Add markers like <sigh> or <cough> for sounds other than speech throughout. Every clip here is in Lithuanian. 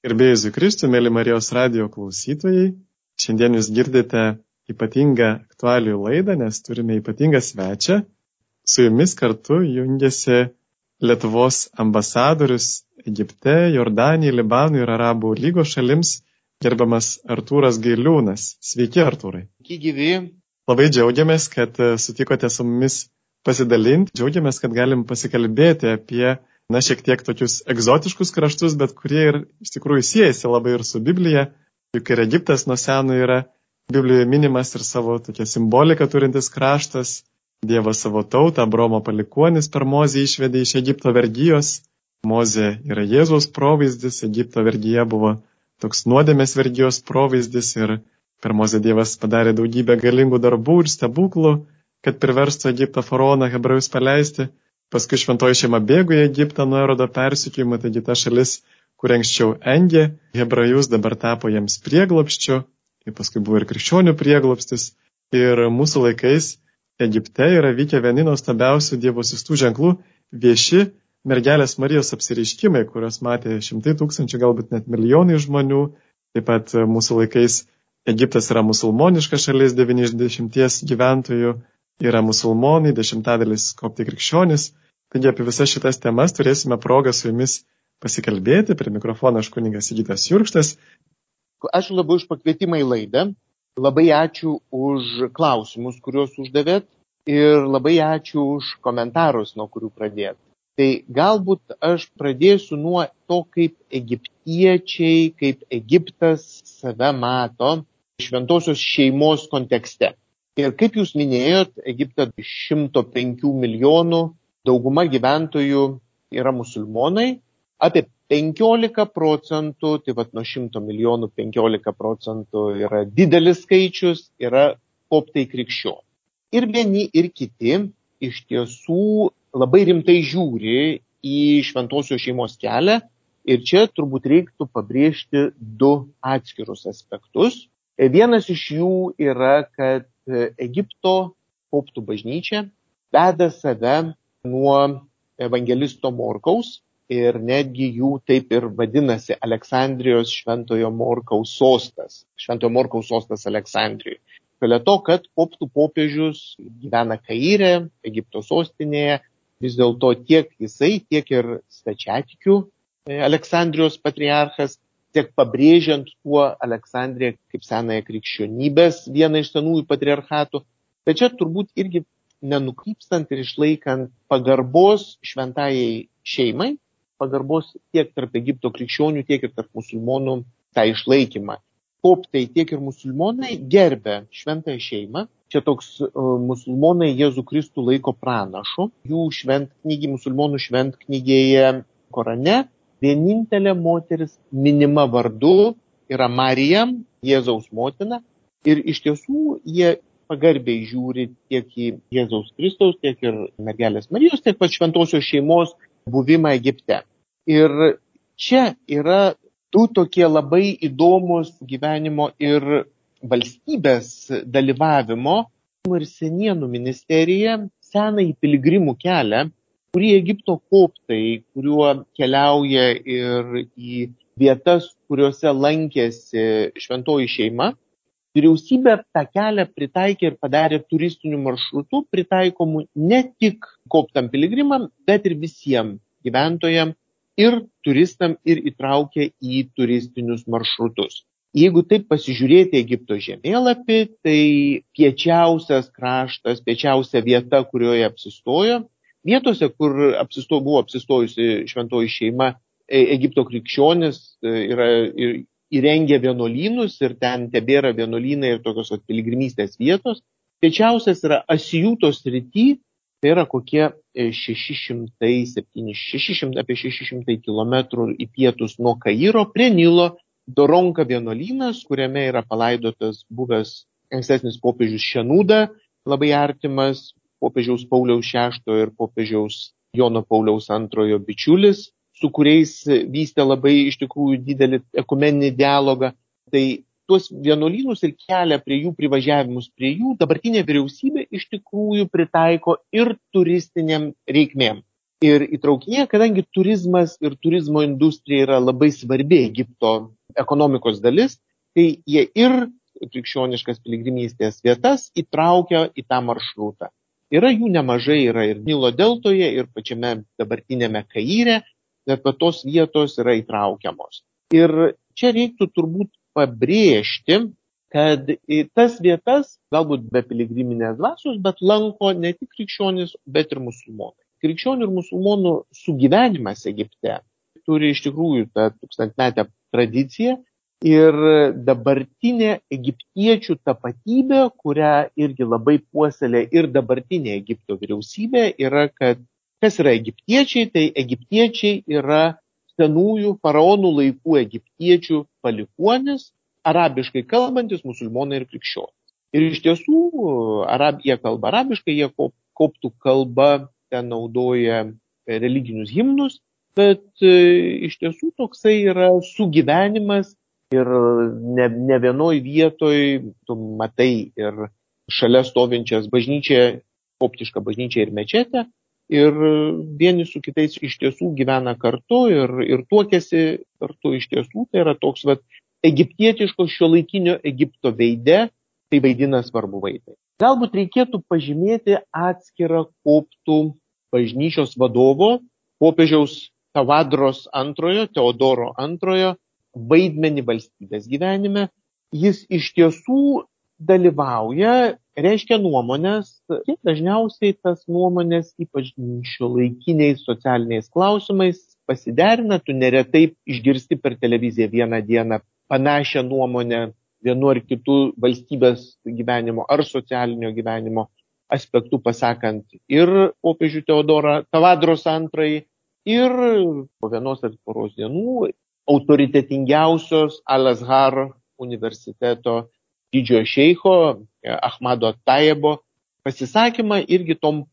Gerbėjus Kristų, mėly Marijos radio klausytojai, šiandien jūs girdite ypatingą aktualių laidą, nes turime ypatingą svečią. Su jumis kartu jungiasi Lietuvos ambasadorius Egipte, Jordanijai, Libanui ir Arabų lygos šalims, gerbiamas Artūras Gailiūnas. Sveiki, Artūrai. Sveiki, gyvi. Labai džiaugiamės, kad sutikote su mumis pasidalinti. Džiaugiamės, kad galim pasikalbėti apie na, šiek tiek tokius egzotiškus kraštus, bet kurie ir iš tikrųjų siejasi labai ir su Biblija, juk ir Egiptas nuo seno yra Biblijoje minimas ir savo tokia simbolika turintis kraštas. Dievas savo tautą, Bromo palikuonis per Mozę išvedė iš Egipto vergyjos. Mozė yra Jėzaus provaizdis, Egipto vergyje buvo toks nuodėmės vergyjos provaizdis ir per Mozę Dievas padarė daugybę galingų darbų ir stebuklų, kad priverstų Egipto faraoną hebrajus paleisti. Paskui šventoji šeima bėgo į Egiptą nuo erodo persikėjimo, taigi ta šalis, kur anksčiau engė hebrajus, dabar tapo jiems prieglopščiu, ir paskui buvo ir krikščionių prieglopstis. Ir mūsų laikais Egipte yra vykę vieni nuostabiausių Dievo sistų ženklų vieši mergelės Marijos apsireiškimai, kuriuos matė šimtai tūkstančių, galbūt net milijonai žmonių. Taip pat mūsų laikais Egiptas yra musulmoniška šalis, 90 gyventojų yra musulmonai, dešimtadalis koptai krikščionis. Taigi apie visas šitas temas turėsime progą su jumis pasikalbėti. Prie mikrofono aš kuningas Įgytas Jurkštas. Ačiū labai už pakvietimą į laidą. Labai ačiū už klausimus, kuriuos uždavėt. Ir labai ačiū už komentarus, nuo kurių pradėt. Tai galbūt aš pradėsiu nuo to, kaip egiptiečiai, kaip Egiptas save mato šventosios šeimos kontekste. Ir kaip jūs minėjot, Egipte 105 milijonų dauguma gyventojų yra musulmonai, apie 15 procentų, tai vad nuo 100 milijonų 15 procentų yra didelis skaičius, yra koptai krikščionys. Ir vieni, ir kiti iš tiesų labai rimtai žiūri į šventosios šeimos kelią. Ir čia turbūt reiktų pabrėžti du atskirus aspektus. Vienas iš jų yra, kad Egipto koptų bažnyčia veda save nuo evangelisto Morkaus ir netgi jų taip ir vadinasi Aleksandrijos šventojo Morkaus sostas. Šventojo Morkaus sostas Aleksandrijoje. Šalia to, kad koptų popiežius gyvena Kairė, Egipto sostinėje, vis dėlto tiek jisai, tiek ir stačiatikių e, Aleksandrijos patriarchas, tiek pabrėžiant tuo Aleksandriją kaip senąją krikščionybės vieną iš senųjų patriarchatų. Bet čia turbūt irgi nenukrypstant ir išlaikant pagarbos šventajai šeimai, pagarbos tiek tarp Egipto krikščionių, tiek ir tarp musulmonų tą išlaikymą. Koptai tiek ir musulmonai gerbė šventąją šeimą. Čia toks uh, musulmonai Jėzų Kristų laiko pranašu. Jų šventknygi, musulmonų šventknygėje Korane vienintelė moteris minima vardu yra Marija, Jėzaus motina. Ir iš tiesų jie pagarbiai žiūri tiek į Jėzaus Kristaus, tiek ir mergelės Marijos, tiek pat šventosios šeimos buvimą Egipte. Ir čia yra du tokie labai įdomus gyvenimo ir valstybės dalyvavimo ir senienų ministerija senąjį piligrimų kelią, kurį Egipto koptai, kuriuo keliauja ir į vietas, kuriuose lankėsi šventoji šeima, Vyriausybė tą kelią pritaikė ir padarė turistiniu maršrutu, pritaikomu ne tik koptam piligrimam, bet ir visiems gyventojams ir turistam ir įtraukė į turistinius maršrutus. Jeigu taip pasižiūrėti Egipto žemėlapį, tai piečiausias kraštas, piečiausia vieta, kurioje apsistojo, vietose, kur apsisto, buvo apsistojusi šventoji šeima, e, Egipto krikščionis e, yra įrengė vienuolynus ir ten tebėra vienuolynai ir tokios vat, piligrimystės vietos. Piečiausias yra Asijutos rytį, tai yra kokie 600, e, 700, 600 apie 600 km į pietus nuo Kairo prie Nilo Doronka vienuolynas, kuriame yra palaidotas buvęs ankstesnis popiežius Šenūda, labai artimas popiežiaus Pauliaus VI ir popiežiaus Jono Pauliaus II bičiulis su kuriais vystė labai iš tikrųjų didelį ekumeninį dialogą. Tai tuos vienuolynus ir kelią prie jų privažiavimus prie jų dabartinė vyriausybė iš tikrųjų pritaiko ir turistiniam reikmėm. ir įtraukinėja, kadangi turizmas ir turizmo industrija yra labai svarbi Egipto ekonomikos dalis, tai jie ir krikščioniškas piligrimystės vietas įtraukia į tą maršrutą. Yra jų nemažai, yra ir Nilo deltoje, ir pačiame dabartinėme Kaire, bet tos vietos yra įtraukiamos. Ir čia reiktų turbūt pabrėžti, kad tas vietas, galbūt be piligriminės dvasios, bet lanko ne tik krikščionis, bet ir musulmonai krikščionių ir musulmonų sugyvenimas Egipte turi iš tikrųjų tą tūkstantmetę tradiciją ir dabartinė egiptiečių tapatybė, kurią irgi labai puoselė ir dabartinė Egipto vyriausybė, yra, kad kas yra egiptiečiai, tai egiptiečiai yra senųjų faraonų laikų egiptiečių palikuonis, arabiškai kalbantis musulmonai ir krikščionys. Ir iš tiesų, arab, jie kalba arabiškai, jie koptų kalba ten naudoja religinius himnus, bet e, iš tiesų toksai yra sugyvenimas ir ne, ne vienoj vietoj tu matai ir šalia stovinčias bažnyčią, koptišką bažnyčią ir mečetę ir vieni su kitais iš tiesų gyvena kartu ir, ir tuokėsi kartu iš tiesų, tai yra toks vat, egiptietiško šio laikinio Egipto veide, tai vaidina svarbu vaidmenį. Galbūt reikėtų pažymėti atskirą koptų bažnyčios vadovo, popiežiaus Tavadros antrojo, Teodoro antrojo vaidmenį valstybės gyvenime. Jis iš tiesų dalyvauja, reiškia nuomonės, kiek dažniausiai tas nuomonės, ypač šio laikiniais socialiniais klausimais, pasiderina, tu neretai išgirsti per televiziją vieną dieną panašią nuomonę vienu ar kitu valstybės gyvenimo ar socialinio gyvenimo aspektu pasakant ir popiežių Teodorą Tavadros antrąjį, ir po vienos ar poros dienų autoritetingiausios Al-Azhar universiteto didžiojo šeiko Ahmado Tajebo pasisakymą irgi tom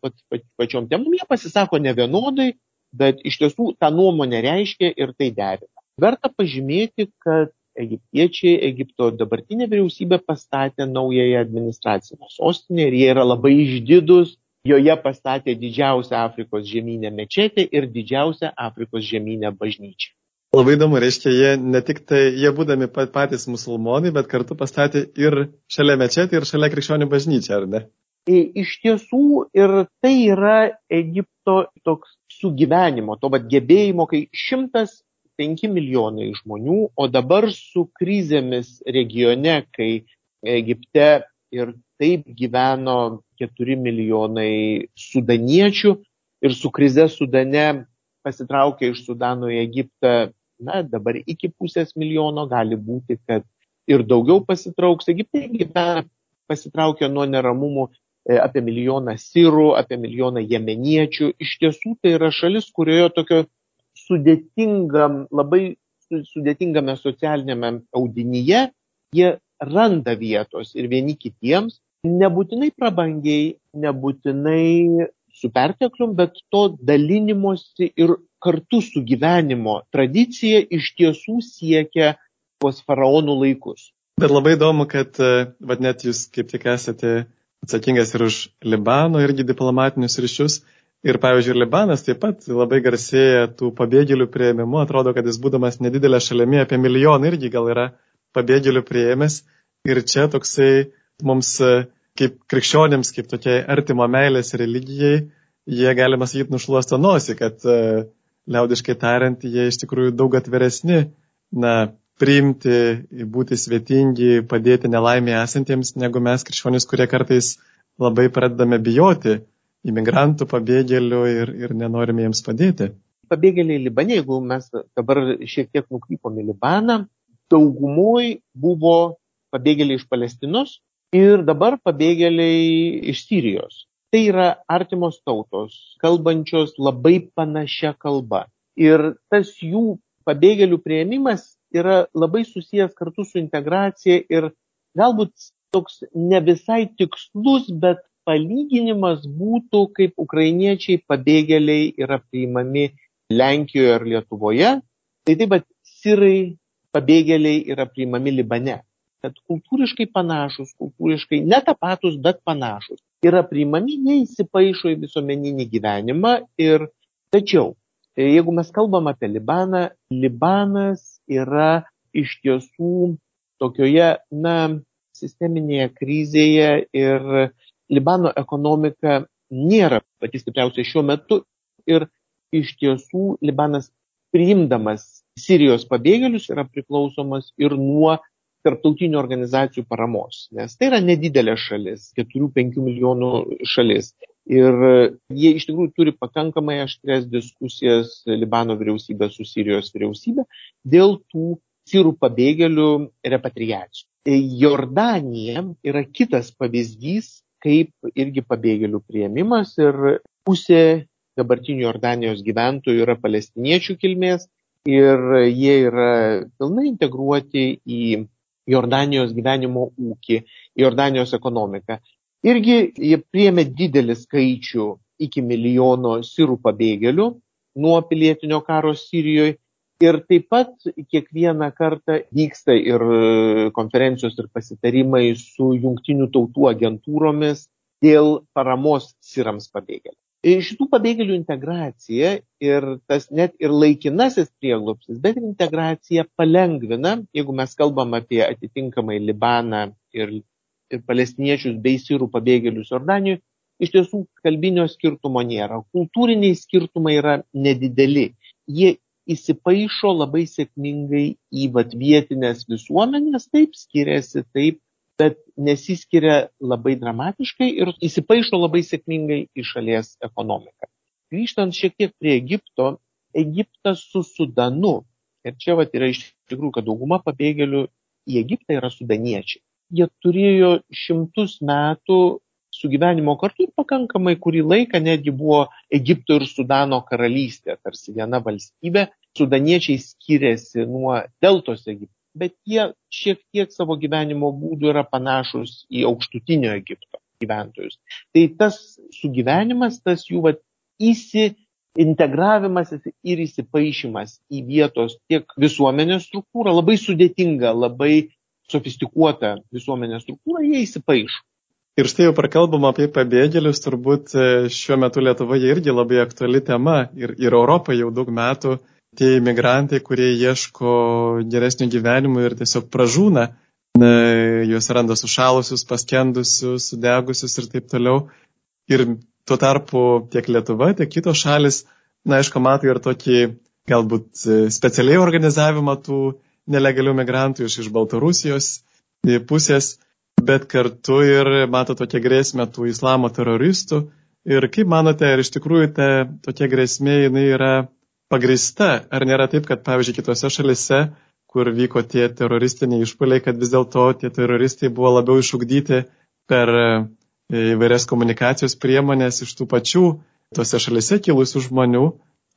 pačiom temom. Jie pasisako ne vienodai, bet iš tiesų tą nuomonę reiškia ir tai derina. Verta pažymėti, kad egiptiečiai, Egipto dabartinė vyriausybė pastatė naująją administracinę sostinę ir jie yra labai išdidus, joje pastatė didžiausią Afrikos žemynę mečetę ir didžiausią Afrikos žemynę bažnyčią. Labai įdomu, reiškia, jie ne tik tai, jie būdami patys musulmonai, bet kartu pastatė ir šalia mečetį, ir šalia krikščionių bažnyčią, ar ne? Iš tiesų ir tai yra Egipto toks sugyvenimo, to vad gebėjimo, kai šimtas 5 milijonai žmonių, o dabar su krizėmis regione, kai Egipte ir taip gyveno 4 milijonai sudaniečių ir su krize Sudane pasitraukė iš Sudano į Egiptą, na, dabar iki pusės milijono gali būti, kad ir daugiau pasitrauks. Egipte gyvena pasitraukė nuo neramumų e, apie milijoną sirų, apie milijoną jemeniečių. Iš tiesų tai yra šalis, kurioje tokio sudėtingam, labai sudėtingame socialinėme audinyje jie randa vietos ir vieni kitiems, nebūtinai prabangiai, nebūtinai su perteklium, bet to dalinimosi ir kartu su gyvenimo tradicija iš tiesų siekia tuos faraonų laikus. Bet labai įdomu, kad vad net jūs kaip tik esate atsakingas ir už Libano irgi diplomatinius ryšius. Ir, pavyzdžiui, Libanas taip pat labai garsėja tų pabėgėlių prieimimu. Atrodo, kad jis būdamas nedidelė šalimi apie milijoną irgi gal yra pabėgėlių prieimęs. Ir čia toksai mums kaip krikščionėms, kaip tokiai artimo meilės religijai, jie, galima sakyti, nušluosto nosį, kad liaudiškai tariant, jie iš tikrųjų daug atveresni, na, priimti, būti svetingi, padėti nelaimėje esantiems, negu mes krikščionys, kurie kartais labai pradedame bijoti imigrantų, pabėgėlių ir, ir nenorime jiems padėti. Pabėgėliai Libane, jeigu mes dabar šiek tiek nukrypom į Libaną, daugumoj buvo pabėgėliai iš Palestinos ir dabar pabėgėliai iš Sirijos. Tai yra artimos tautos, kalbančios labai panašia kalba. Ir tas jų pabėgėlių prieimimas yra labai susijęs kartu su integracija ir galbūt toks ne visai tikslus, bet palyginimas būtų, kaip ukrainiečiai pabėgėliai yra priimami Lenkijoje ar Lietuvoje, tai taip pat sirai pabėgėliai yra priimami Libane. Kad kultūriškai panašus, kultūriškai ne tapatus, bet panašus. Yra priimami, neįsipaišo į visuomeninį gyvenimą ir Tačiau, jeigu mes kalbam apie Libaną, Libanas yra iš tiesų tokioje, na, sisteminėje krizėje ir Libano ekonomika nėra pati stipriausia šiuo metu ir iš tiesų Libanas priimdamas Sirijos pabėgėlius yra priklausomas ir nuo tarptautinių organizacijų paramos, nes tai yra nedidelė šalis, 4-5 milijonų šalis. Ir jie iš tikrųjų turi pakankamai aštrės diskusijas Libano vyriausybė su Sirijos vyriausybė dėl tų sirų pabėgėlių repatriacijų. Jordanija yra kitas pavyzdys, kaip irgi pabėgėlių prieimimas ir pusė dabartinių Jordanijos gyventojų yra palestiniečių kilmės ir jie yra pilnai integruoti į Jordanijos gyvenimo ūkį, Jordanijos ekonomiką. Irgi jie priemė didelį skaičių iki milijono sirų pabėgėlių nuo pilietinio karo Sirijoje. Ir taip pat kiekvieną kartą vyksta ir konferencijos ir pasitarimai su jungtinių tautų agentūromis dėl paramos sirams pabėgėliams šitų pabėgėlių integracija ir tas net ir laikinasis prieglopsis, bet ir integracija palengvina, jeigu mes kalbam apie atitinkamai Libaną ir, ir palestiniečius bei sirų pabėgėlius Jordanijoje, iš tiesų kalbinio skirtumo nėra. Kultūriniai skirtumai yra nedideli. Jie įsipaišo labai sėkmingai į vat, vietinės visuomenės, taip skiriasi, taip bet nesiskiria labai dramatiškai ir įsipaišo labai sėkmingai į šalies ekonomiką. Grįžtant šiek tiek prie Egipto, Egiptas su Sudanu, ir čia vat, yra iš tikrųjų, kad dauguma pabėgėlių į Egiptą yra sudaniečiai. Jie turėjo šimtus metų sugyvenimo kartu ir pakankamai kurį laiką netgi buvo Egipto ir Sudano karalystė, tarsi viena valstybė. Sudaniečiai skiriasi nuo deltos Egipto bet jie šiek tiek savo gyvenimo būdų yra panašus į aukštutinio Egipto gyventojus. Tai tas sugyvenimas, tas jų vat, įsiintegravimas ir įsipaišymas į vietos tiek visuomenės struktūrą, labai sudėtinga, labai sofistikuota visuomenės struktūra, jie įsipaišo. Ir štai jau prakalbam apie pabėgėlius, turbūt e, šiuo metu Lietuvoje irgi labai aktuali tema ir, ir Europoje jau daug metų tie imigrantai, kurie ieško geresnio gyvenimo ir tiesiog pražūna, na, juos randa sušalusius, paskendusius, sudegusius ir taip toliau. Ir tuo tarpu tiek Lietuva, tiek kitos šalis, na, aišku, mato ir tokį galbūt specialiai organizavimą tų nelegalių migrantų iš, iš Baltarusijos pusės, bet kartu ir mato tokią grėsmę tų islamo teroristų. Ir kaip manote, ar iš tikrųjų ta tokia grėsmė jinai yra pagrįsta, ar nėra taip, kad, pavyzdžiui, kitose šalise, kur vyko tie teroristiniai išpoliai, kad vis dėlto tie teroristai buvo labiau išugdyti per e, įvairias komunikacijos priemonės iš tų pačių tose šalise kilusių žmonių,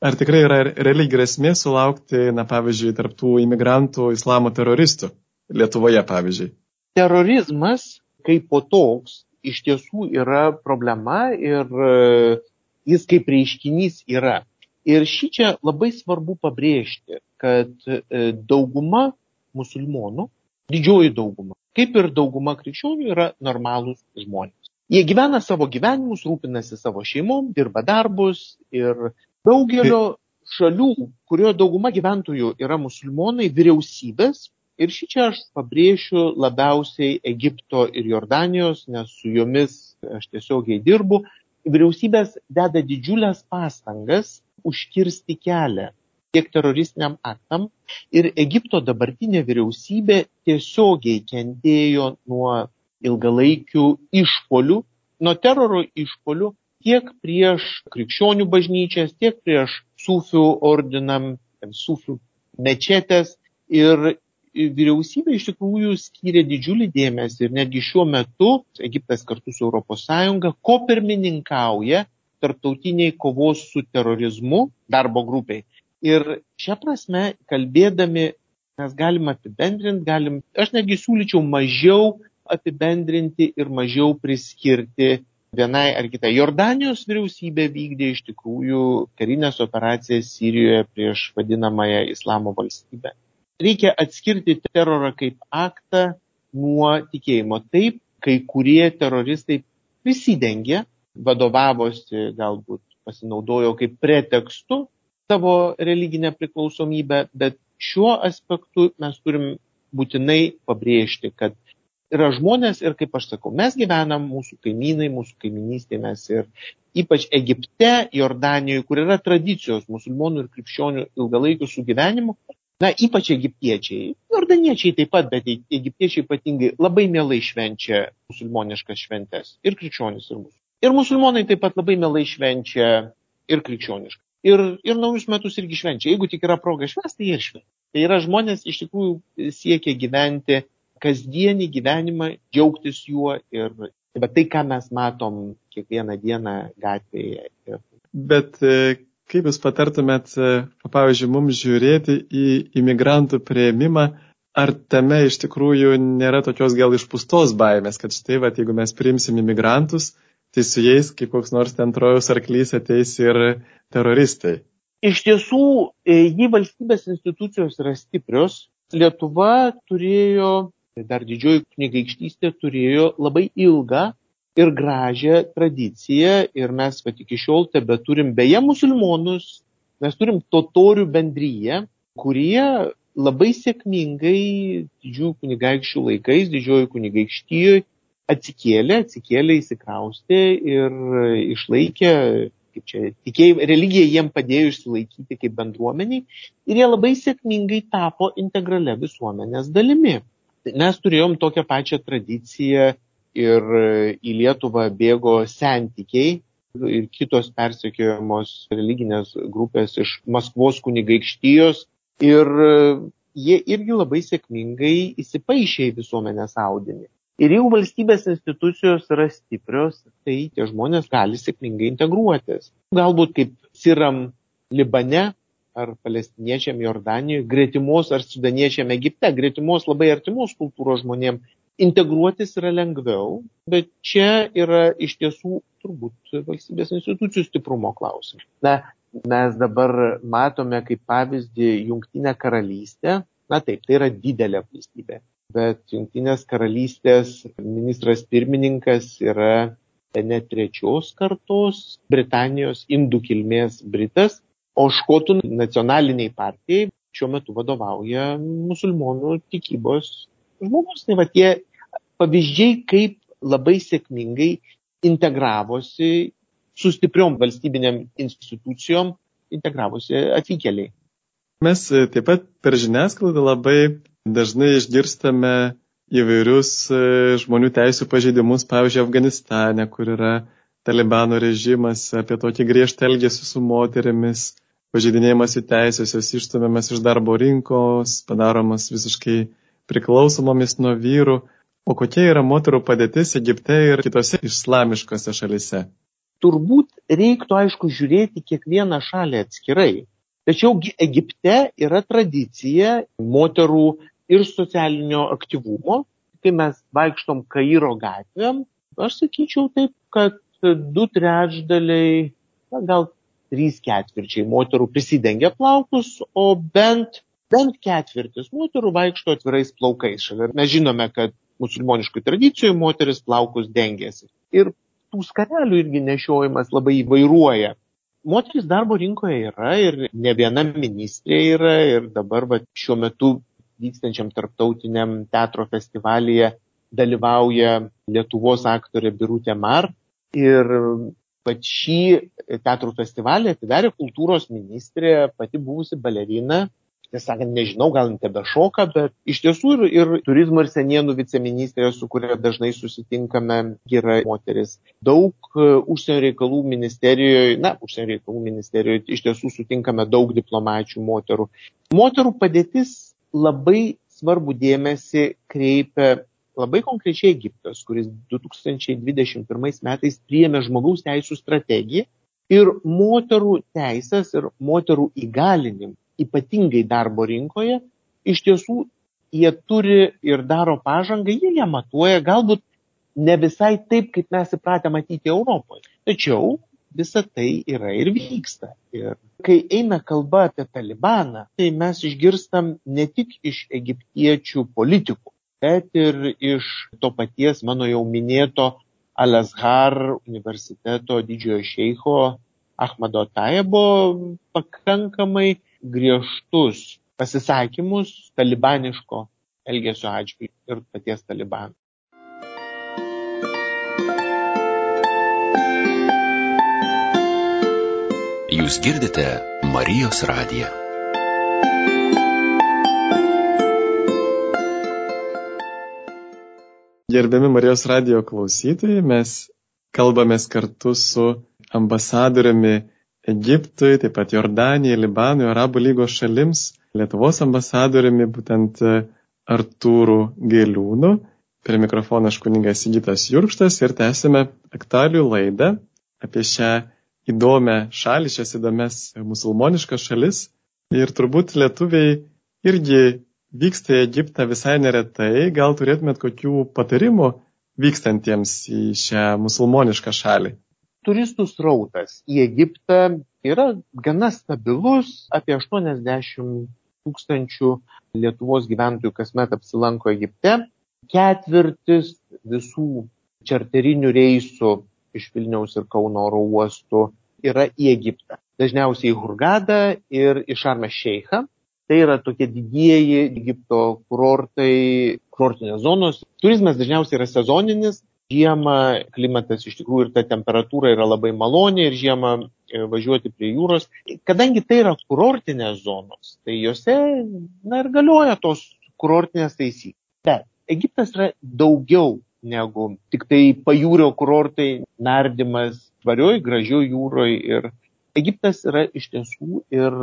ar tikrai yra realiai grėsmė sulaukti, na, pavyzdžiui, tarptų imigrantų islamo teroristų Lietuvoje, pavyzdžiui. Terorizmas kaip po toks iš tiesų yra problema ir e, jis kaip reiškinys yra. Ir šį čia labai svarbu pabrėžti, kad e, dauguma musulmonų, didžioji dauguma, kaip ir dauguma krikščionių, yra normalūs žmonės. Jie gyvena savo gyvenimus, rūpinasi savo šeimom, dirba darbus ir daugelio šalių, kurio dauguma gyventojų yra musulmonai, vyriausybės. Ir šį čia aš pabrėšiu labiausiai Egipto ir Jordanijos, nes su jomis aš tiesiogiai dirbu. Vyriausybės deda didžiulės pastangas užkirsti kelią tiek teroristiniam aktam ir Egipto dabartinė vyriausybė tiesiogiai kentėjo nuo ilgalaikių išpolių, nuo teroro išpolių tiek prieš krikščionių bažnyčias, tiek prieš sufių ordinam, sufių mečetės ir vyriausybė iš tikrųjų skyrė didžiulį dėmesį ir netgi šiuo metu Egiptas kartu su ES ko pirmininkauja tarptautiniai kovos su terorizmu darbo grupiai. Ir šią prasme, kalbėdami, mes galim apibendrinti, galim, aš netgi siūlyčiau mažiau apibendrinti ir mažiau priskirti vienai ar kitai. Jordanijos vyriausybė vykdė iš tikrųjų karinės operacijas Sirijoje prieš vadinamąją Islamo valstybę. Reikia atskirti terorą kaip aktą nuo tikėjimo. Taip, kai kurie teroristai prisidengia vadovavosi galbūt pasinaudojo kaip pretekstu savo religinę priklausomybę, bet šiuo aspektu mes turim būtinai pabrėžti, kad yra žmonės ir, kaip aš sakau, mes gyvenam, mūsų kaimynai, mūsų kaiminystė, mes ir ypač Egipte, Jordanijoje, kur yra tradicijos musulmonų ir krikščionių ilgalaikių sugyvenimų, na, ypač egiptiečiai, jordaniečiai taip pat, bet egiptiečiai ypatingai labai mielai švenčia musulmoniškas šventes ir krikščionis ir mūsų. Ir musulmonai taip pat labai mielai švenčia ir krikščioniškai. Ir, ir naujus metus irgi švenčia. Jeigu tik yra proga švęsti, tai ir švenčia. Tai yra žmonės iš tikrųjų siekia gyventi kasdienį gyvenimą, džiaugtis juo ir bet tai, ką mes matom kiekvieną dieną gatvėje. Bet e, kaip Jūs patartumėt, e, pavyzdžiui, mums žiūrėti į imigrantų prieimimą, ar tame iš tikrųjų nėra tokios gal išpūstos baimės, kad štai, va, jeigu mes priimsim imigrantus, tai su jais, kaip koks nors ten trojus arklys, ateis ir teroristai. Iš tiesų, e, jei valstybės institucijos yra stiprios, Lietuva turėjo, dar didžioji kunigaikštystė turėjo labai ilgą ir gražią tradiciją ir mes pat iki šiol tebe turim beje musulmonus, mes turim totorių bendryje, kurie labai sėkmingai didžiųjų kunigaikščių laikais, didžioji kunigaikštijoje atsikėlė, atsikėlė, įsikraustė ir išlaikė, kaip čia, tikėjim, religija jiem padėjo išsilaikyti kaip bendruomeniai ir jie labai sėkmingai tapo integrale visuomenės dalimi. Mes turėjom tokią pačią tradiciją ir į Lietuvą bėgo sentikiai ir kitos persekiojamos religinės grupės iš Maskvos kunigaikštijos ir jie irgi labai sėkmingai įsipaišė į visuomenės audinį. Ir jeigu valstybės institucijos yra stiprios, tai tie žmonės gali sėkmingai integruotis. Galbūt kaip siram Libane ar palestiniečiam Jordanijoje, gretimos ar sudaniečiam Egipte, gretimos labai artimos kultūros žmonėm integruotis yra lengviau, bet čia yra iš tiesų turbūt valstybės institucijų stiprumo klausimas. Na, mes dabar matome kaip pavyzdį Jungtinę karalystę. Na taip, tai yra didelė valstybė bet Junktinės karalystės ministras pirmininkas yra ne trečios kartos Britanijos indų kilmės Britas, o škotų nacionaliniai partijai šiuo metu vadovauja musulmonų tikybos žmogus. Tai va tie pavyzdžiai, kaip labai sėkmingai integravosi su stipriom valstybinėm institucijom, integravosi atvykėliai. Mes taip pat per žiniasklaidą labai dažnai išgirstame įvairius e, žmonių teisų pažeidimus, pavyzdžiui, Afganistane, kur yra Talibano režimas, apie tokį griežtą elgesį su moterimis, pažeidinėjimas į teisės, jos išstumiamas iš darbo rinkos, padaromas visiškai priklausomomis nuo vyrų. O kokia yra moterų padėtis Egipte ir kitose islamiškose šalise? Turbūt reiktų, aišku, žiūrėti kiekvieną šalį atskirai. Tačiau Egipte yra tradicija moterų ir socialinio aktyvumo. Kai mes vaikštom Kairo gatvėm, aš sakyčiau taip, kad du trečdaliai, na, gal trys ketvirčiai moterų prisidengia plaukus, o bent, bent ketvirtis moterų vaikšto atvirais plaukais. Mes žinome, kad musulmoniškų tradicijų moteris plaukus dengiasi. Ir tų skarelių irgi nešiojimas labai įvairuoja. Moteris darbo rinkoje yra ir ne viena ministrė yra ir dabar va, šiuo metu vykstančiam tarptautiniam teatro festivalyje dalyvauja Lietuvos aktorė Birutė Mar. Ir pat šį teatro festivalį atidarė kultūros ministrė, pati buvusi balerina. Tiesą sakant, nežinau, gal tebe šoka, bet iš tiesų ir, ir turizmo ir senienų viceministrė, su kuria dažnai susitinkame, yra moteris. Daug e, užsienio reikalų ministerijoje, na, užsienio reikalų ministerijoje iš tiesų sutinkame daug diplomačių moterų. Moterų padėtis labai svarbu dėmesį kreipia labai konkrečiai Egiptas, kuris 2021 metais priėmė žmogaus teisų strategiją ir moterų teisės ir moterų įgalinim, ypatingai darbo rinkoje, iš tiesų jie turi ir daro pažangą, jie ją matuoja, galbūt ne visai taip, kaip mes įpratę matyti Europoje. Tačiau visa tai yra ir vyksta. Ir kai eina kalba apie Talibaną, tai mes išgirstam ne tik iš egiptiečių politikų, bet ir iš to paties mano jau minėto Al-Azhar universiteto didžiojo šeiko Ahmado Taibo pakankamai griežtus pasisakymus talibaniško elgesio atžvilgiu ir paties talibano. Jūs girdite Marijos radiją. Gerbiami Marijos radijo klausytojai, mes kalbamės kartu su ambasadoriumi Egiptui, taip pat Jordanijai, Libanui, Arabų lygos šalims, Lietuvos ambasadoriumi būtent Artūrų Gėliūnu. Prie mikrofono aš kuningas Sigitas Jurkštas ir tęsime aktualių laidą apie šią įdomią šalį, šias įdomias musulmoniškas šalis. Ir turbūt lietuviai irgi vyksta į Egiptą visai neretai. Gal turėtumėt kokių patarimų vykstantiems į šią musulmonišką šalį? Turistų srautas į Egiptą yra gana stabilus, apie 80 tūkstančių Lietuvos gyventojų kasmet apsilanko Egipte. Ketvirtis visų čarterinių reisų iš Vilniaus ir Kauno oro uostų yra į Egiptą. Dažniausiai į Hurgadą ir į Šarmę Šeichą. Tai yra tokie didieji Egipto kurortai, kurortinės zonos. Turizmas dažniausiai yra sezoninis. Žiemą klimatas iš tikrųjų ir ta temperatūra yra labai maloni ir žiemą e, važiuoti prie jūros. Kadangi tai yra kurortinės zonos, tai juose na, ir galioja tos kurortinės taisyklės. Bet Egiptas yra daugiau negu tik tai pajūrio kurortai, nardymas tvarioj, gražioj jūroj. Ir Egiptas yra iš tiesų ir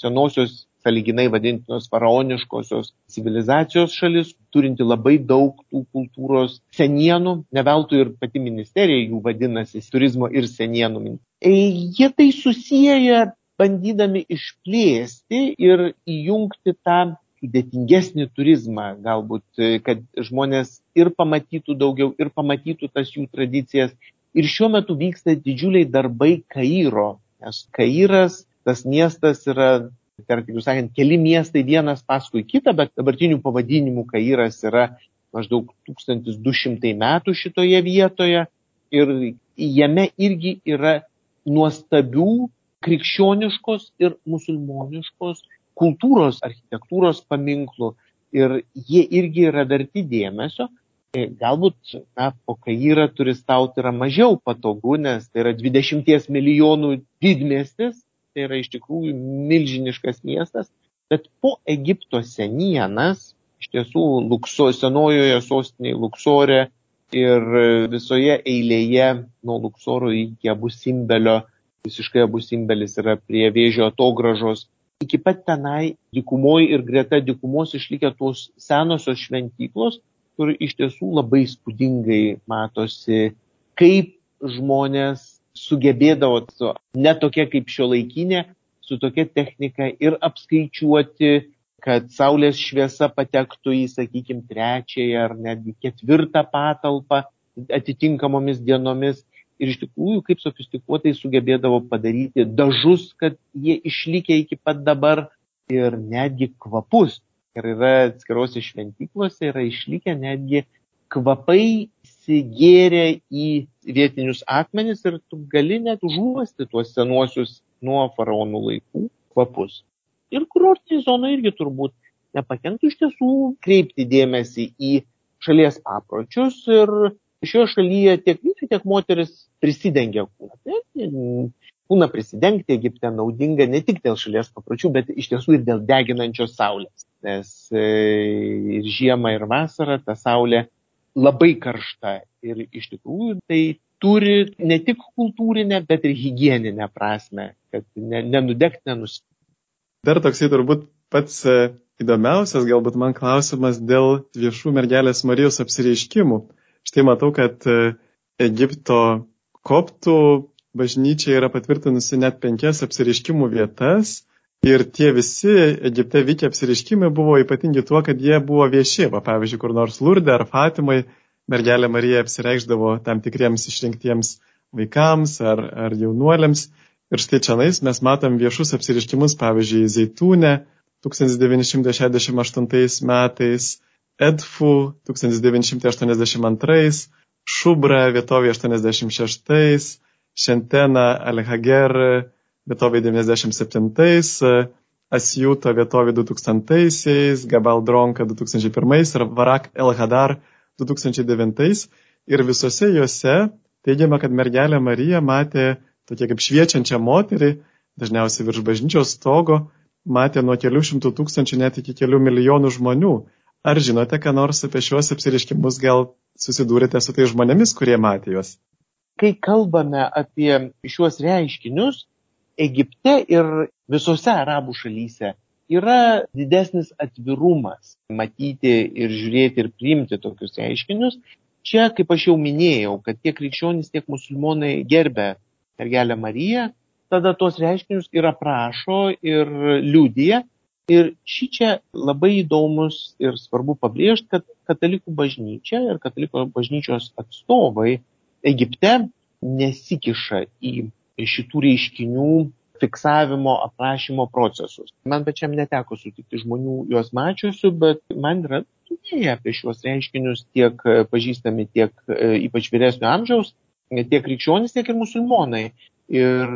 senosios saliginai vadintinos faraoniškosios civilizacijos šalis, turinti labai daug tų kultūros senienų, ne veltui ir pati ministerija jų vadinasi turizmo ir senienų. E, jie tai susiję bandydami išplėsti ir įjungti tą sudėtingesnį turizmą, galbūt, kad žmonės ir pamatytų daugiau, ir pamatytų tas jų tradicijas. Ir šiuo metu vyksta didžiuliai darbai Kairo, nes Kairas, tas miestas yra, tarkim, sakant, keli miestai vienas paskui kitą, bet dabartinių pavadinimų Kairas yra maždaug 1200 metų šitoje vietoje. Ir jame irgi yra nuostabių krikščioniškos ir musulmoniškos kultūros, architektūros paminklų. Ir jie irgi yra verti dėmesio. E, galbūt na, po Kairą turistauti yra mažiau patogu, nes tai yra 20 milijonų didmestis, tai yra iš tikrųjų milžiniškas miestas, bet po Egipto senienas, iš tiesų Lukso, senojoje sostinėje Luksore ir visoje eilėje nuo Luksoro iki Abu Simbelio, visiškai Abu Simbelis yra prie vėžio atogražos, iki pat tenai dykumoj ir greta dykumos išlikę tos senosios šventyklos, kur iš tiesų labai spūdingai matosi, kaip žmonės sugebėdavo su, ne tokia kaip šio laikinė, su tokia technika ir apskaičiuoti, kad saulės šviesa patektų į, sakykime, trečiąją ar netgi ketvirtą patalpą atitinkamomis dienomis ir iš tikrųjų kaip sofistikuotai sugebėdavo padaryti dažus, kad jie išlikė iki pat dabar ir netgi kvapus. Ir yra atskirose šventyklose yra išlikę netgi kvapai įsigėrė į vietinius akmenis ir tu gali net užuosti tuos senuosius nuo faraonų laikų kvapus. Ir kurortinė zona irgi turbūt nepakenktų iš tiesų kreipti dėmesį į šalies papročius ir šioje šalyje tiek vyrai, tiek moteris prisidengia kūną. Tai, kūną prisidengti Egipte naudinga ne tik dėl šalies papročių, bet iš tiesų ir dėl deginančios saulės. Nes e, ir žiemą, ir vasarą ta saulė labai karšta. Ir iš tikrųjų tai turi ne tik kultūrinę, bet ir hygieninę prasme, kad nenudegti, nenuspėti. Dar toksai turbūt pats e, įdomiausias galbūt man klausimas dėl viešų mergelės Marijos apsireiškimų. Štai matau, kad e, Egipto koptų bažnyčia yra patvirtinusi net penkias apsiriškimų vietas ir tie visi Egipte vykę apsiriškimai buvo ypatingi tuo, kad jie buvo vieši. Va, pavyzdžiui, kur nors Lurdė ar Fatimai mergelė Marija apsireikždavo tam tikriems išrinktiems vaikams ar, ar jaunuoliams. Ir štai čia mes matom viešus apsiriškimus, pavyzdžiui, Zeitūne 1968 metais, Edfu 1982, Šubra vietovė 86, Šentena Alhager vietovė 97, Asjuto vietovė 2000, Gabaldronka 2001 ir Varak El Hadar 2009. Ir visose juose teigiama, kad mergelė Marija matė tokia kaip šviečiančią moterį, dažniausiai virš bažnyčios stogo, matė nuo kelių šimtų tūkstančių net iki kelių milijonų žmonių. Ar žinote, ką nors apie šiuos apsiriškimus, gal susidūrėte su tai žmonėmis, kurie matė juos? Kai kalbame apie šiuos reiškinius, Egipte ir visose arabų šalyse yra didesnis atvirumas matyti ir žiūrėti ir priimti tokius reiškinius. Čia, kaip aš jau minėjau, kad tiek krikščionys, tiek musulmonai gerbė mergelę Mariją, tada tuos reiškinius ir aprašo ir liūdija. Ir šį čia labai įdomus ir svarbu pabrėžti, kad katalikų bažnyčia ir katalikų bažnyčios atstovai Egipte nesikiša į šitų reiškinių fiksavimo, aprašymo procesus. Man pačiam neteko sutikti žmonių juos mačiusių, bet man yra minėję apie šiuos reiškinius tiek pažįstami, tiek e, ypač vyresnio amžiaus, tiek krikščionys, tiek ir musulmonai. Ir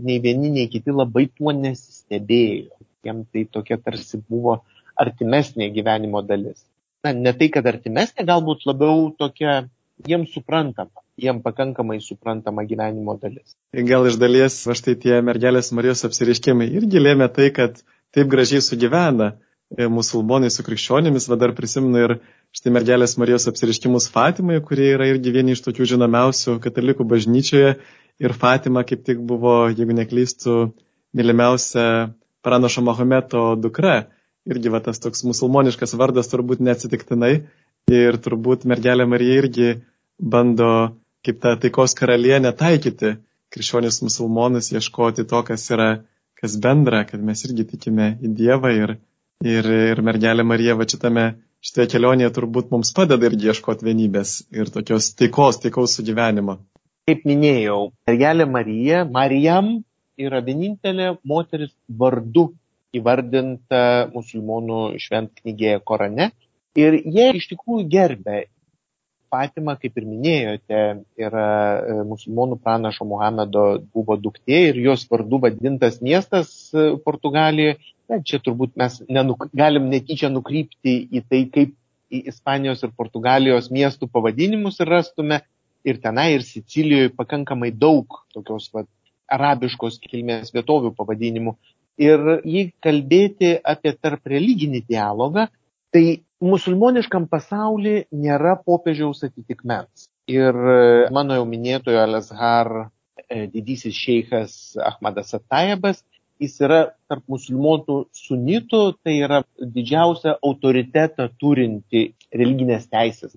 nei vieni, nei kiti labai tuo nesistebėjo. Jiem tai tokia tarsi buvo artimesnė gyvenimo dalis. Na, ne tai, kad artimesnė, galbūt labiau tokia jiems suprantama, jiems pakankamai suprantama gyvenimo dalis. Gal iš dalies va štai tie mergelės Marijos apsiriškimai irgi lėmė tai, kad taip gražiai sugyvena e, musulmonai su krikščionimis, va dar prisimenu ir štai mergelės Marijos apsiriškimus Fatimai, kurie yra irgi vieni iš tokių žinomiausių katalikų bažnyčioje ir Fatima kaip tik buvo, jeigu neklystų, mylimiausia pranašo Mahometo dukra. Irgi va tas toks musulmoniškas vardas turbūt neatsitiktinai Ir turbūt mergelė Marija irgi bando kaip ta taikos karalienė taikyti krikščionis musulmonus, ieškoti to, kas yra, kas bendra, kad mes irgi tikime į Dievą ir, ir, ir mergelė Marija va šitame, šitoje kelionėje turbūt mums padeda irgi ieškoti vienybės ir tokios taikos, taikaus sugyvenimo. Kaip minėjau, mergelė Marija, Marijam yra vienintelė moteris vardu įvardinta musulmonų šventknygėje Korane Ir jie iš tikrųjų gerbė. Fatima, kaip ir minėjote, yra e, musulmonų pranašo Muhamedo buvo duktė ir jos vardu vadintas miestas e, Portugalijoje. Na, čia turbūt mes nenuk, galim netyčia nukrypti į tai, kaip į Ispanijos ir Portugalijos miestų pavadinimus rastume. Ir tenai, ir Sicilijoje pakankamai daug tokios vat, arabiškos kilmės vietovių pavadinimų. Ir jei kalbėti apie tarp religinį dialogą, tai musulmoniškam pasauly nėra popiežiaus atitikmens. Ir e, mano jau minėtojo Al-Azhar e, didysis šeikas Ahmadas Atajabas, jis yra tarp musulmonų sunitų, tai yra didžiausia autoritetą turinti religinės teisės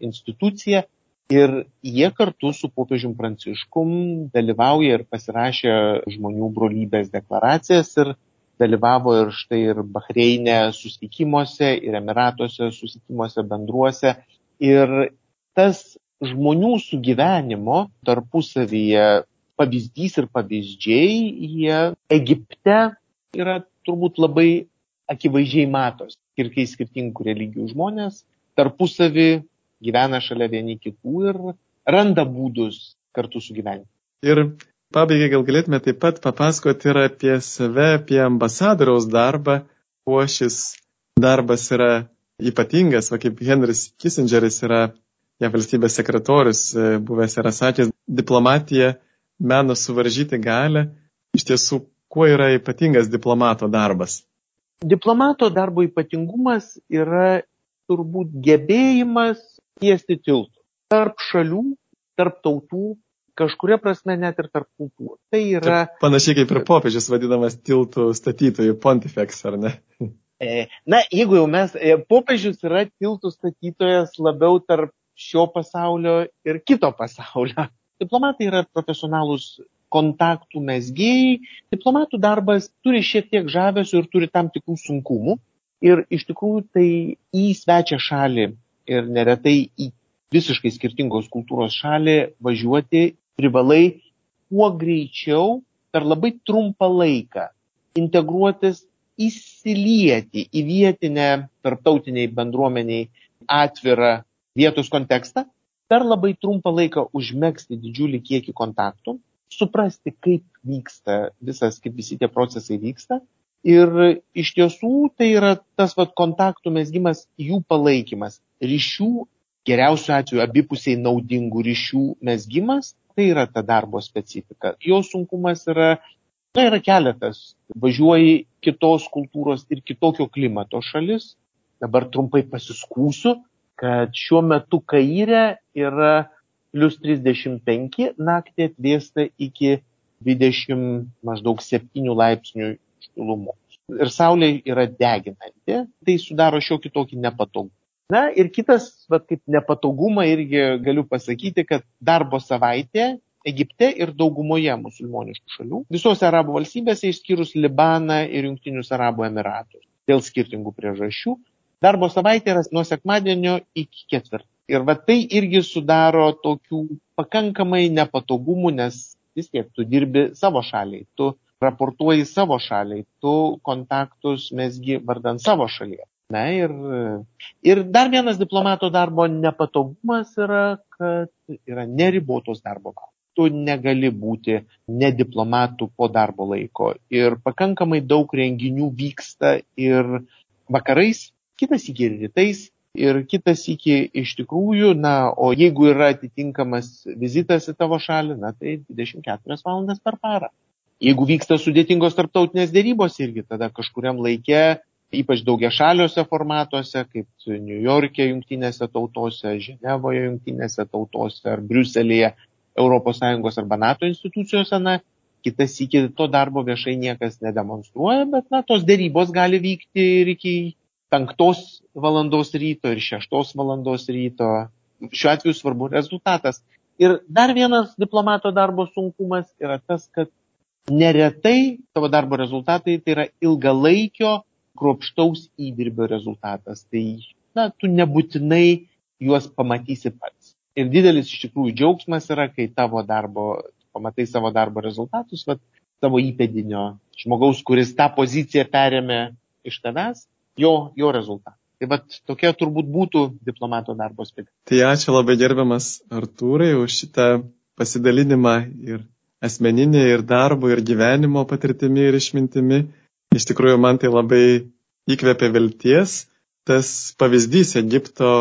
institucija. Ir jie kartu su popiežium Pranciškum dalyvauja ir pasirašė žmonių brolybės deklaracijas ir dalyvavo ir štai ir Bahreinė susitikimuose, ir Emiratuose susitikimuose bendruose. Ir tas žmonių sugyvenimo tarpusavyje pavyzdys ir pavyzdžiai, jie Egipte yra turbūt labai akivaizdžiai matos. Ir kai skirtingų religijų žmonės tarpusavį gyvena šalia vieni kitų ir randa būdus kartu sugyventi. Ir Pabaigai gal galėtume taip pat papasakoti ir apie save, apie ambasadoriaus darbą, kuo šis darbas yra ypatingas, va kaip Henris Kissingeris yra ja valstybės sekretorius, e, buvęs yra sakęs, diplomatija meno suvaržyti galę. Iš tiesų, kuo yra ypatingas diplomato darbas? Diplomato darbo ypatingumas yra turbūt gebėjimas tiesti tiltų tarp šalių, tarp tautų, kažkuria prasme net ir tarp kultūrų. Tai yra. Čia panašiai kaip ir popiežius vadinamas tiltų statytojų pontifex, ar ne? E, na, jeigu jau mes, e, popiežius yra tiltų statytojas labiau tarp šio pasaulio ir kito pasaulio. <laughs> Diplomatai yra profesionalūs kontaktų mesgėjai. Diplomatų darbas turi šiek tiek žavesio ir turi tam tikrų sunkumų. Ir iš tikrųjų tai į svečią šalį ir neretai į visiškai skirtingos kultūros šalį važiuoti privalai kuo greičiau per labai trumpą laiką integruotis, įsilieti į vietinę tarptautiniai bendruomeniai atvirą vietos kontekstą, per labai trumpą laiką užmėgsti didžiulį kiekį kontaktų, suprasti, kaip vyksta visas, kaip visi tie procesai vyksta. Ir iš tiesų tai yra tas vat, kontaktų mesgymas, jų palaikymas, ryšių, geriausiu atveju abipusiai naudingų ryšių mesgymas, tai yra ta darbo specifika. Jo sunkumas yra, tai yra keletas. Važiuoji kitos kultūros ir kitokio klimato šalis. Dabar trumpai pasiskūsiu, kad šiuo metu Kaire yra plus 35, naktį atvėsta iki 20 maždaug 7 laipsnių šilumos. Ir saulė yra deginanti, tai sudaro šiokį tokį nepatogumą. Na ir kitas, bet kaip nepatogumą irgi galiu pasakyti, kad darbo savaitė Egipte ir daugumoje musulmoniškų šalių, visose arabų valstybėse išskyrus Libaną ir Junktinius Arabų Emiratus. Dėl skirtingų priežasčių darbo savaitė yra nuo sekmadienio iki ketvirtadienio. Ir va tai irgi sudaro tokių pakankamai nepatogumų, nes vis tiek tu dirbi savo šaliai, tu raportuoji savo šaliai, tu kontaktus mesgi vardant savo šalyje. Na ir, ir dar vienas diplomato darbo nepatogumas yra, kad yra neribotos darbo valandos. Tu negali būti nediplomatų po darbo laiko. Ir pakankamai daug renginių vyksta ir vakarais, kitas iki rytais, ir kitas iki iš tikrųjų, na, o jeigu yra atitinkamas vizitas į tavo šalį, na, tai 24 valandas per parą. Jeigu vyksta sudėtingos tarptautinės dėrybos irgi, tada kažkuriam laikė, ypač daugia šaliuose formatuose, kaip New York'e jungtinėse tautose, Ženevoje jungtinėse tautose ar Briuselėje, ES arba NATO institucijose, na, kitas iki to darbo viešai niekas nedemonstruoja, bet, na, tos dėrybos gali vykti ir iki penktos valandos ryto ir šeštos valandos ryto. Šiuo atveju svarbu rezultatas. Ir dar vienas diplomato darbo sunkumas yra tas, kad neretai tavo darbo rezultatai tai yra ilgalaikio kruopštaus įdirbio rezultatas. Tai, na, tu nebūtinai juos pamatysi pats. Ir didelis iš tikrųjų džiaugsmas yra, kai tavo darbo, pamatai savo darbo rezultatus, vat, tavo įpėdinio žmogaus, kuris tą poziciją perėmė iš tavęs jo, jo rezultatą. Tai vad tokia turbūt būtų diplomato darbo aspektas. Tai ačiū labai gerbiamas Artūrai už šitą pasidalinimą ir asmeninė, ir darbo, ir gyvenimo patirtimi, ir išmintimi. Iš tikrųjų, man tai labai įkvėpė vilties. Tas pavyzdys Egipto,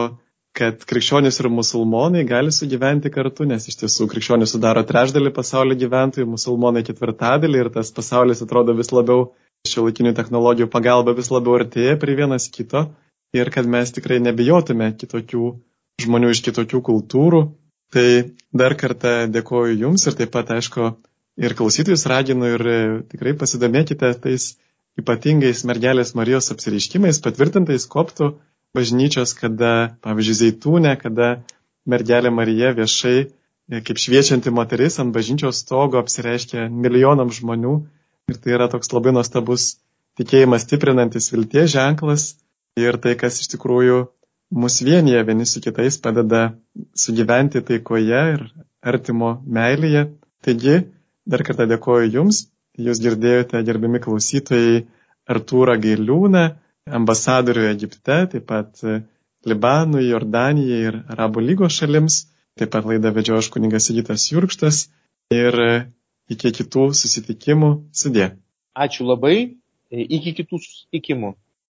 kad krikščionys ir musulmonai gali sugyventi kartu, nes iš tiesų krikščionys sudaro trečdalį pasaulio gyventojų, musulmonai ketvirtadalį ir tas pasaulis atrodo vis labiau šiuolaikinių technologijų pagalba vis labiau artėja prie vienas kito ir kad mes tikrai nebijotume kitokių žmonių iš kitokių kultūrų. Tai dar kartą dėkoju Jums ir taip pat, aišku, ir klausytojus raginu ir tikrai pasidomėkite tais ypatingais mergelės Marijos apsireiškimais, patvirtintais koptų bažnyčios, kada, pavyzdžiui, Zeitūnė, kada mergelė Marija viešai kaip šviečianti moteris ant bažnyčios stogo apsireiškia milijonam žmonių Ir tai yra toks labai nuostabus tikėjimas stiprinantis vilties ženklas ir tai, kas iš tikrųjų mus vienyje vieni su kitais padeda sugyventi taikoje ir artimo meilėje. Taigi, dar kartą dėkoju Jums. Jūs girdėjote, gerbiami klausytojai, Artūrą Gailiūną, ambasadorių Egipte, taip pat Libanui, Jordanijai ir Arabų lygos šalims. Taip pat laidą vedžiojo aš kuningas Sigitas Jurkštas. Ir iki kitų susitikimų. Sudė. Ačiū labai. Iki kitų susitikimų.